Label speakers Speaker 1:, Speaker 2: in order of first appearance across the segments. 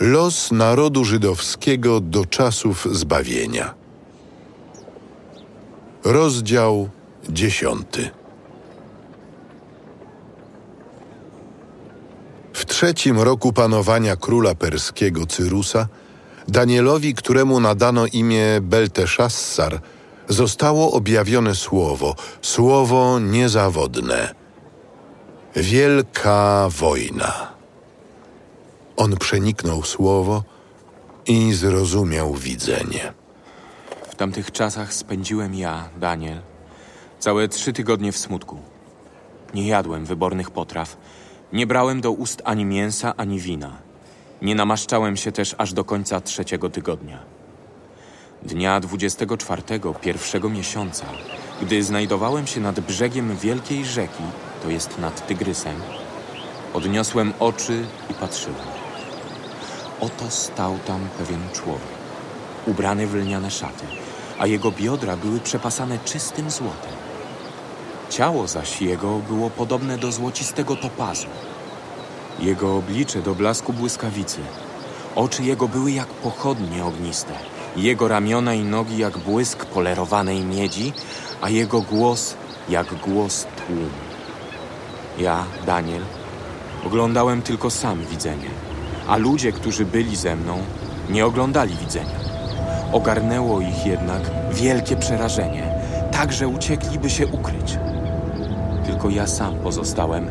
Speaker 1: Los narodu żydowskiego do czasów zbawienia. Rozdział dziesiąty. W trzecim roku panowania króla perskiego Cyrusa, Danielowi, któremu nadano imię Belteszassar, zostało objawione słowo, słowo niezawodne. Wielka wojna. On słowo i zrozumiał widzenie.
Speaker 2: W tamtych czasach spędziłem ja, Daniel, całe trzy tygodnie w smutku. Nie jadłem wybornych potraw, nie brałem do ust ani mięsa, ani wina. Nie namaszczałem się też aż do końca trzeciego tygodnia. Dnia 24 pierwszego miesiąca, gdy znajdowałem się nad brzegiem wielkiej rzeki, to jest nad Tygrysem, podniosłem oczy i patrzyłem. Oto stał tam pewien człowiek, ubrany w lniane szaty, a jego biodra były przepasane czystym złotem. Ciało zaś jego było podobne do złocistego topazu. Jego oblicze do blasku błyskawicy. Oczy jego były jak pochodnie ogniste. Jego ramiona i nogi jak błysk polerowanej miedzi, a jego głos jak głos tłumu. Ja, Daniel, oglądałem tylko sam widzenie, a ludzie, którzy byli ze mną, nie oglądali widzenia. Ogarnęło ich jednak wielkie przerażenie, tak że uciekliby się ukryć. Tylko ja sam pozostałem,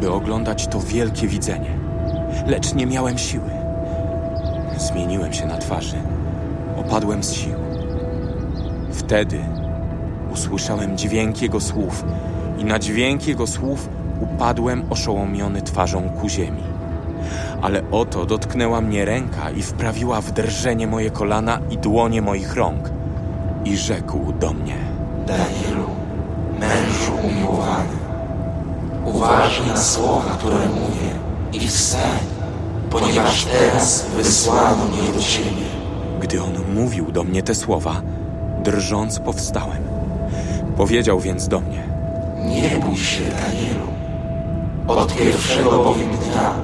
Speaker 2: by oglądać to wielkie widzenie. Lecz nie miałem siły. Zmieniłem się na twarzy. Opadłem z sił. Wtedy usłyszałem dźwięk jego słów i na dźwięk jego słów upadłem oszołomiony twarzą ku ziemi. Ale oto dotknęła mnie ręka i wprawiła w drżenie moje kolana i dłonie moich rąk i rzekł do mnie.
Speaker 3: Danielu, mężu umiłowany, uważaj na słowa, które mówię i wstań, ponieważ teraz wysłano mnie do Ciebie.
Speaker 2: Gdy on mówił do mnie te słowa, drżąc powstałem. Powiedział więc do mnie:
Speaker 3: Nie bój się, Danielu. Od pierwszego bowiem dnia,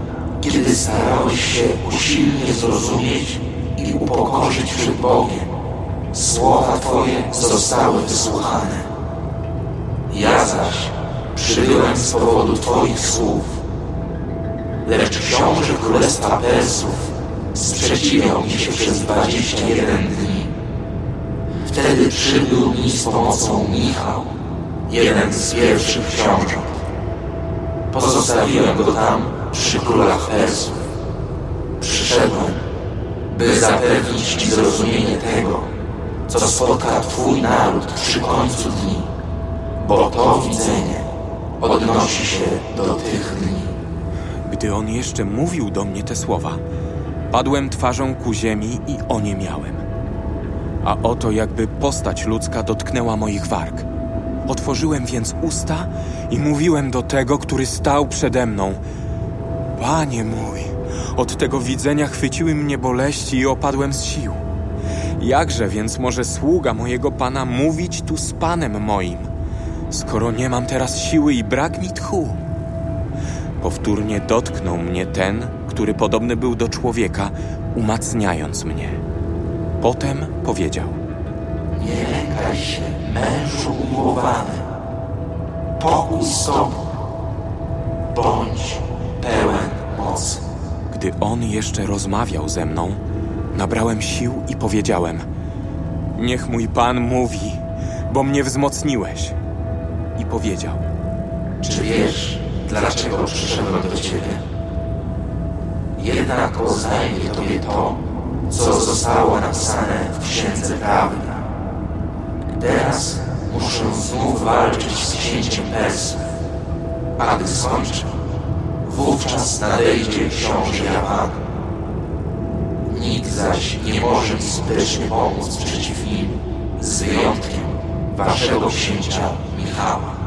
Speaker 3: kiedy starałeś się usilnie zrozumieć i upokorzyć przed Bogiem, słowa Twoje zostały wysłuchane. Ja zaś przybyłem z powodu Twoich słów. Lecz książę Królestwa Persów sprzeciwiał mi się przez 21 dni. Wtedy przybył mi z pomocą Michał, jeden z pierwszych książąt. Pozostawiłem go tam przy królach Persów. Przyszedłem, by zapewnić Ci zrozumienie tego, co spotka Twój naród przy końcu dni, bo to widzenie odnosi się do tych dni.
Speaker 2: Gdy on jeszcze mówił do mnie te słowa, padłem twarzą ku ziemi i oniemiałem. A oto jakby postać ludzka dotknęła moich warg. Otworzyłem więc usta i mówiłem do tego, który stał przede mną. Panie mój, od tego widzenia chwyciły mnie boleści i opadłem z sił. Jakże więc może sługa mojego Pana mówić tu z Panem moim, skoro nie mam teraz siły i brak mi tchu? Powtórnie dotknął mnie ten, który podobny był do człowieka, umacniając mnie. Potem powiedział:
Speaker 3: Nie lękaj się, mężu umiłowany. Pokój z Tobą.
Speaker 2: Gdy on jeszcze rozmawiał ze mną, nabrałem sił i powiedziałem: Niech mój Pan mówi, bo mnie wzmocniłeś. I powiedział:
Speaker 3: Czy wiesz, dlaczego przyszedłem do Ciebie? Jednak oznajmię Tobie to, co zostało napisane w Księdze Prawdy. Teraz muszę znów walczyć z księciem Persów. A gdy skończę, wówczas nadejdzie książę Japanu. Nikt zaś nie może mi skutecznie pomóc przeciw nim, z wyjątkiem waszego księcia Michała.